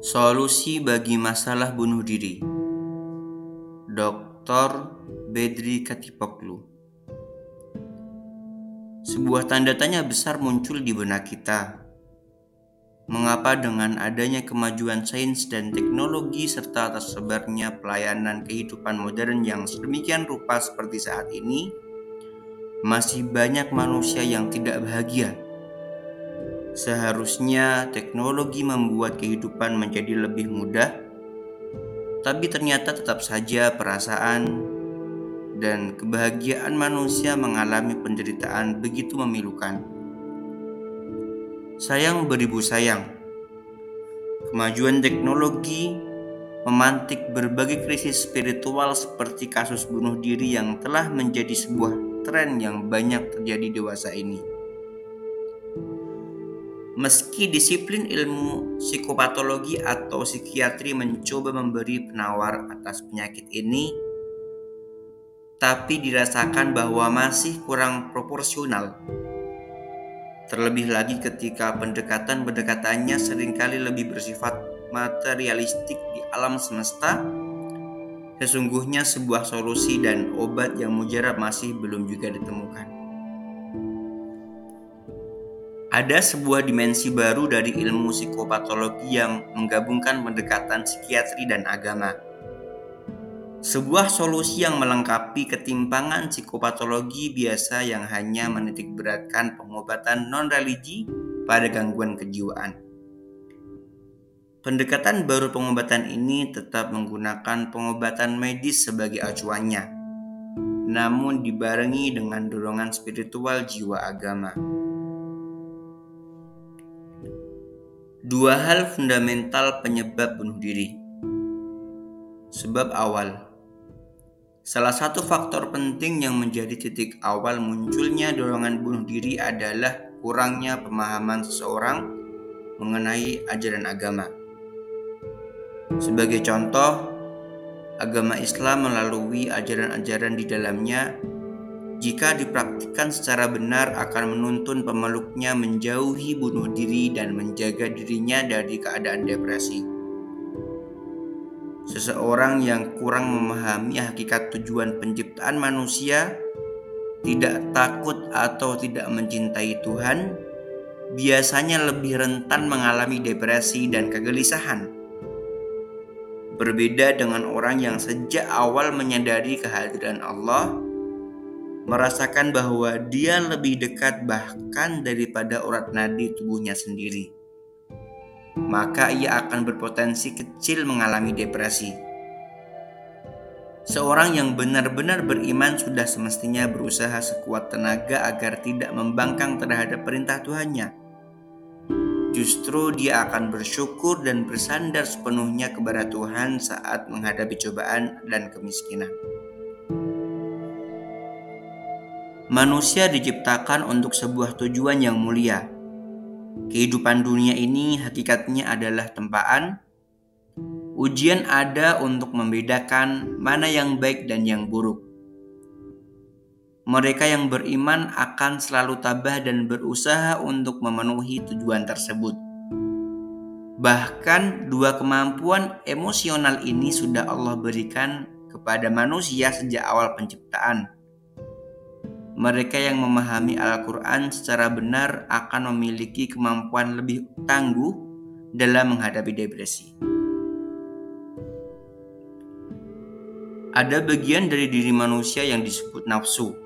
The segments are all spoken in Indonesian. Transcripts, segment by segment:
Solusi bagi masalah bunuh diri Dr. Bedri Katipoklu Sebuah tanda tanya besar muncul di benak kita. Mengapa dengan adanya kemajuan sains dan teknologi serta tersebarnya pelayanan kehidupan modern yang sedemikian rupa seperti saat ini, masih banyak manusia yang tidak bahagia Seharusnya teknologi membuat kehidupan menjadi lebih mudah, tapi ternyata tetap saja perasaan dan kebahagiaan manusia mengalami penderitaan begitu memilukan. Sayang beribu sayang, kemajuan teknologi memantik berbagai krisis spiritual seperti kasus bunuh diri yang telah menjadi sebuah tren yang banyak terjadi dewasa ini. Meski disiplin ilmu psikopatologi atau psikiatri mencoba memberi penawar atas penyakit ini, tapi dirasakan bahwa masih kurang proporsional. Terlebih lagi ketika pendekatan-pendekatannya sering kali lebih bersifat materialistik di alam semesta, sesungguhnya sebuah solusi dan obat yang mujarab masih belum juga ditemukan. Ada sebuah dimensi baru dari ilmu psikopatologi yang menggabungkan pendekatan psikiatri dan agama. Sebuah solusi yang melengkapi ketimpangan psikopatologi biasa yang hanya menitik beratkan pengobatan non-religi pada gangguan kejiwaan. Pendekatan baru pengobatan ini tetap menggunakan pengobatan medis sebagai acuannya, namun dibarengi dengan dorongan spiritual jiwa agama. Dua hal fundamental penyebab bunuh diri. Sebab awal. Salah satu faktor penting yang menjadi titik awal munculnya dorongan bunuh diri adalah kurangnya pemahaman seseorang mengenai ajaran agama. Sebagai contoh, agama Islam melalui ajaran-ajaran di dalamnya jika dipraktikkan secara benar akan menuntun pemeluknya menjauhi bunuh diri dan menjaga dirinya dari keadaan depresi. Seseorang yang kurang memahami hakikat tujuan penciptaan manusia, tidak takut atau tidak mencintai Tuhan, biasanya lebih rentan mengalami depresi dan kegelisahan. Berbeda dengan orang yang sejak awal menyadari kehadiran Allah, merasakan bahwa dia lebih dekat bahkan daripada urat nadi tubuhnya sendiri. Maka ia akan berpotensi kecil mengalami depresi. Seorang yang benar-benar beriman sudah semestinya berusaha sekuat tenaga agar tidak membangkang terhadap perintah Tuhannya. Justru dia akan bersyukur dan bersandar sepenuhnya kepada Tuhan saat menghadapi cobaan dan kemiskinan. Manusia diciptakan untuk sebuah tujuan yang mulia. Kehidupan dunia ini hakikatnya adalah tempaan. Ujian ada untuk membedakan mana yang baik dan yang buruk. Mereka yang beriman akan selalu tabah dan berusaha untuk memenuhi tujuan tersebut. Bahkan, dua kemampuan emosional ini sudah Allah berikan kepada manusia sejak awal penciptaan mereka yang memahami Al-Quran secara benar akan memiliki kemampuan lebih tangguh dalam menghadapi depresi. Ada bagian dari diri manusia yang disebut nafsu.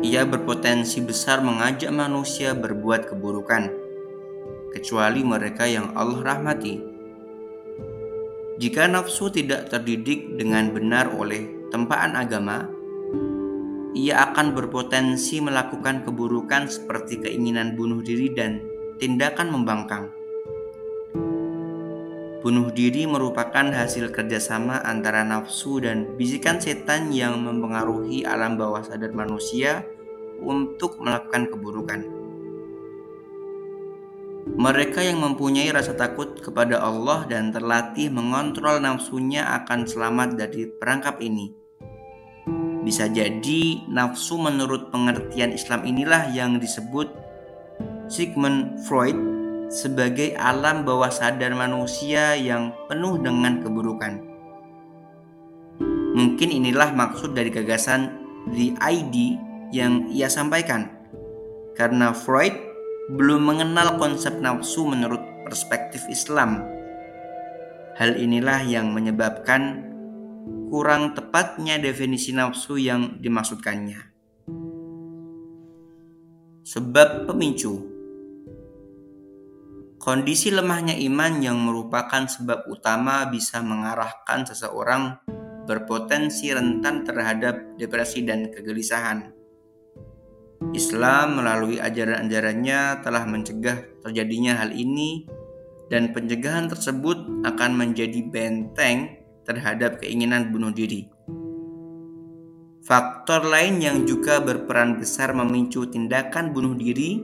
Ia berpotensi besar mengajak manusia berbuat keburukan, kecuali mereka yang Allah rahmati. Jika nafsu tidak terdidik dengan benar oleh tempaan agama, ia akan berpotensi melakukan keburukan seperti keinginan bunuh diri dan tindakan membangkang. Bunuh diri merupakan hasil kerjasama antara nafsu dan bisikan setan yang mempengaruhi alam bawah sadar manusia untuk melakukan keburukan. Mereka yang mempunyai rasa takut kepada Allah dan terlatih mengontrol nafsunya akan selamat dari perangkap ini bisa jadi nafsu menurut pengertian Islam inilah yang disebut Sigmund Freud sebagai alam bawah sadar manusia yang penuh dengan keburukan. Mungkin inilah maksud dari gagasan The ID yang ia sampaikan. Karena Freud belum mengenal konsep nafsu menurut perspektif Islam. Hal inilah yang menyebabkan kurang tepatnya definisi nafsu yang dimaksudkannya. Sebab pemicu Kondisi lemahnya iman yang merupakan sebab utama bisa mengarahkan seseorang berpotensi rentan terhadap depresi dan kegelisahan. Islam melalui ajaran-ajarannya telah mencegah terjadinya hal ini dan pencegahan tersebut akan menjadi benteng terhadap keinginan bunuh diri. Faktor lain yang juga berperan besar memicu tindakan bunuh diri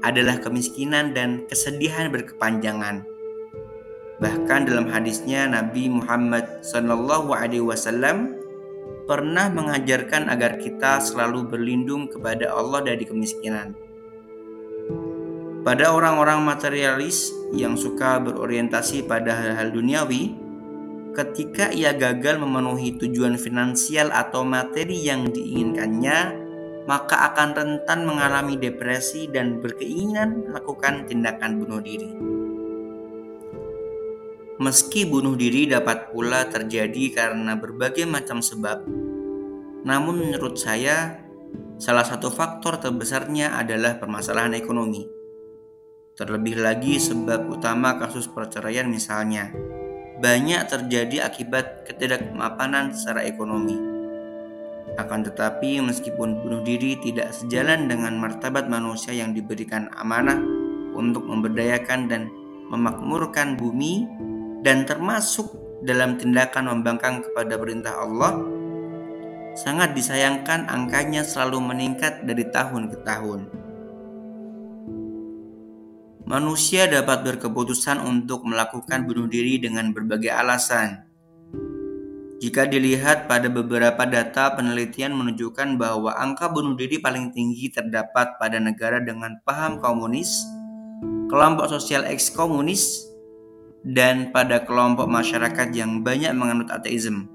adalah kemiskinan dan kesedihan berkepanjangan. Bahkan dalam hadisnya Nabi Muhammad SAW pernah mengajarkan agar kita selalu berlindung kepada Allah dari kemiskinan. Pada orang-orang materialis yang suka berorientasi pada hal-hal duniawi, ketika ia gagal memenuhi tujuan finansial atau materi yang diinginkannya, maka akan rentan mengalami depresi dan berkeinginan melakukan tindakan bunuh diri. Meski bunuh diri dapat pula terjadi karena berbagai macam sebab, namun menurut saya, salah satu faktor terbesarnya adalah permasalahan ekonomi. Terlebih lagi sebab utama kasus perceraian misalnya, banyak terjadi akibat ketidakmapanan secara ekonomi. Akan tetapi meskipun bunuh diri tidak sejalan dengan martabat manusia yang diberikan amanah untuk memberdayakan dan memakmurkan bumi dan termasuk dalam tindakan membangkang kepada perintah Allah, sangat disayangkan angkanya selalu meningkat dari tahun ke tahun. Manusia dapat berkeputusan untuk melakukan bunuh diri dengan berbagai alasan. Jika dilihat pada beberapa data penelitian menunjukkan bahwa angka bunuh diri paling tinggi terdapat pada negara dengan paham komunis, kelompok sosial eks-komunis, dan pada kelompok masyarakat yang banyak menganut ateisme.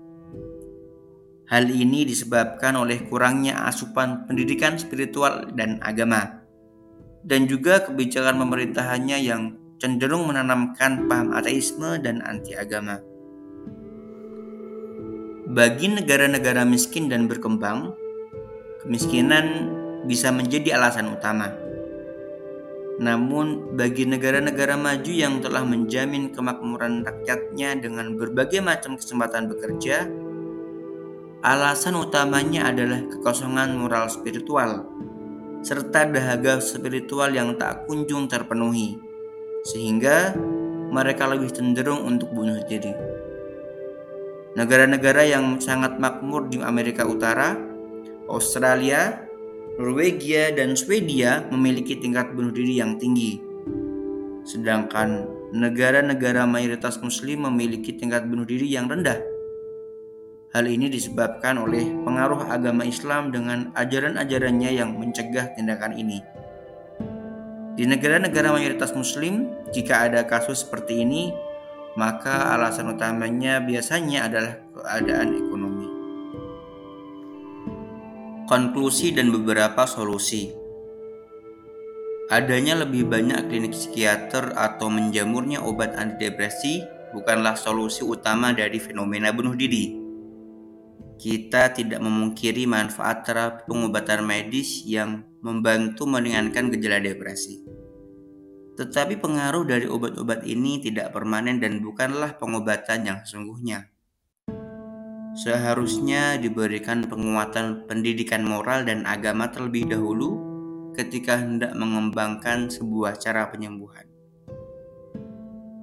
Hal ini disebabkan oleh kurangnya asupan pendidikan spiritual dan agama, dan juga kebijakan pemerintahannya yang cenderung menanamkan paham ateisme dan anti-agama. Bagi negara-negara miskin dan berkembang, kemiskinan bisa menjadi alasan utama. Namun, bagi negara-negara maju yang telah menjamin kemakmuran rakyatnya dengan berbagai macam kesempatan bekerja, Alasan utamanya adalah kekosongan moral spiritual serta dahaga spiritual yang tak kunjung terpenuhi, sehingga mereka lebih cenderung untuk bunuh diri. Negara-negara yang sangat makmur di Amerika Utara, Australia, Norwegia, dan Swedia memiliki tingkat bunuh diri yang tinggi. Sedangkan negara-negara mayoritas muslim memiliki tingkat bunuh diri yang rendah. Hal ini disebabkan oleh pengaruh agama Islam dengan ajaran-ajarannya yang mencegah tindakan ini. Di negara-negara mayoritas Muslim, jika ada kasus seperti ini, maka alasan utamanya biasanya adalah keadaan ekonomi. Konklusi dan beberapa solusi Adanya lebih banyak klinik psikiater atau menjamurnya obat antidepresi bukanlah solusi utama dari fenomena bunuh diri kita tidak memungkiri manfaat terapi pengobatan medis yang membantu meringankan gejala depresi. Tetapi pengaruh dari obat-obat ini tidak permanen dan bukanlah pengobatan yang sesungguhnya. Seharusnya diberikan penguatan pendidikan moral dan agama terlebih dahulu ketika hendak mengembangkan sebuah cara penyembuhan.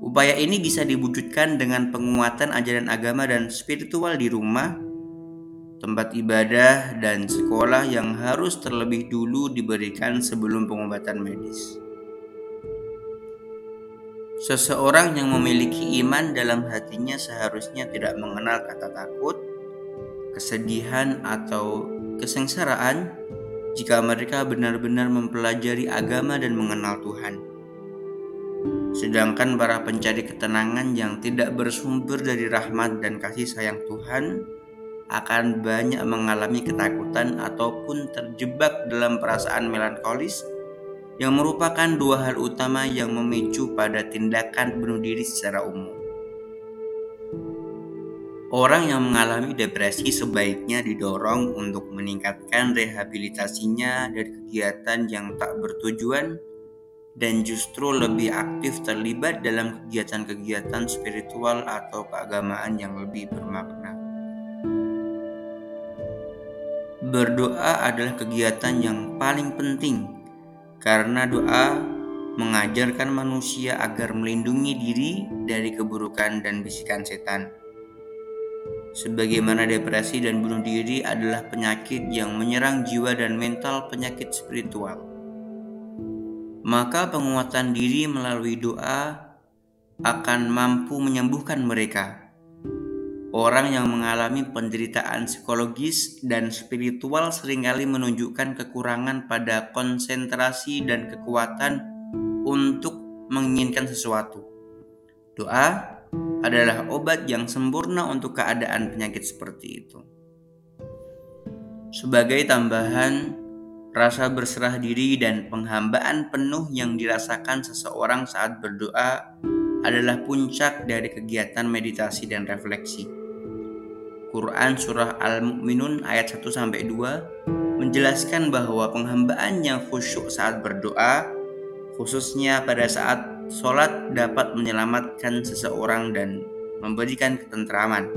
Upaya ini bisa diwujudkan dengan penguatan ajaran agama dan spiritual di rumah tempat ibadah, dan sekolah yang harus terlebih dulu diberikan sebelum pengobatan medis. Seseorang yang memiliki iman dalam hatinya seharusnya tidak mengenal kata takut, kesedihan, atau kesengsaraan jika mereka benar-benar mempelajari agama dan mengenal Tuhan. Sedangkan para pencari ketenangan yang tidak bersumber dari rahmat dan kasih sayang Tuhan akan banyak mengalami ketakutan ataupun terjebak dalam perasaan melankolis yang merupakan dua hal utama yang memicu pada tindakan bunuh diri secara umum. Orang yang mengalami depresi sebaiknya didorong untuk meningkatkan rehabilitasinya dari kegiatan yang tak bertujuan dan justru lebih aktif terlibat dalam kegiatan-kegiatan spiritual atau keagamaan yang lebih bermakna. Berdoa adalah kegiatan yang paling penting karena doa mengajarkan manusia agar melindungi diri dari keburukan dan bisikan setan. Sebagaimana depresi dan bunuh diri adalah penyakit yang menyerang jiwa dan mental penyakit spiritual maka penguatan diri melalui doa akan mampu menyembuhkan mereka. Orang yang mengalami penderitaan psikologis dan spiritual sering kali menunjukkan kekurangan pada konsentrasi dan kekuatan untuk menginginkan sesuatu. Doa adalah obat yang sempurna untuk keadaan penyakit seperti itu. Sebagai tambahan, Rasa berserah diri dan penghambaan penuh yang dirasakan seseorang saat berdoa adalah puncak dari kegiatan meditasi dan refleksi. Quran Surah Al-Mu'minun ayat 1 2 menjelaskan bahwa penghambaan yang khusyuk saat berdoa, khususnya pada saat sholat dapat menyelamatkan seseorang dan memberikan ketentraman.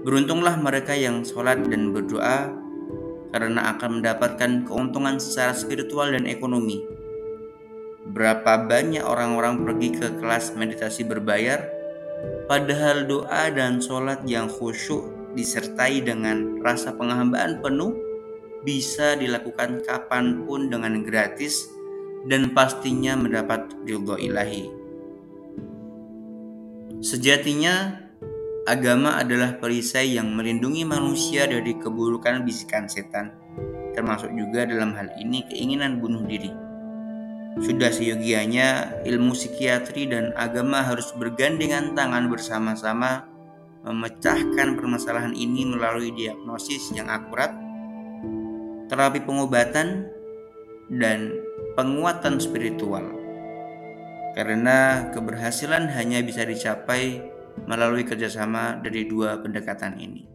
Beruntunglah mereka yang sholat dan berdoa karena akan mendapatkan keuntungan secara spiritual dan ekonomi. Berapa banyak orang-orang pergi ke kelas meditasi berbayar, padahal doa dan sholat yang khusyuk disertai dengan rasa penghambaan penuh bisa dilakukan kapan pun dengan gratis dan pastinya mendapat ridho ilahi. Sejatinya, Agama adalah perisai yang melindungi manusia dari keburukan bisikan setan, termasuk juga dalam hal ini keinginan bunuh diri. Sudah seyogianya ilmu psikiatri dan agama harus bergandengan tangan bersama-sama memecahkan permasalahan ini melalui diagnosis yang akurat, terapi pengobatan, dan penguatan spiritual. Karena keberhasilan hanya bisa dicapai melalui kerjasama dari dua pendekatan ini.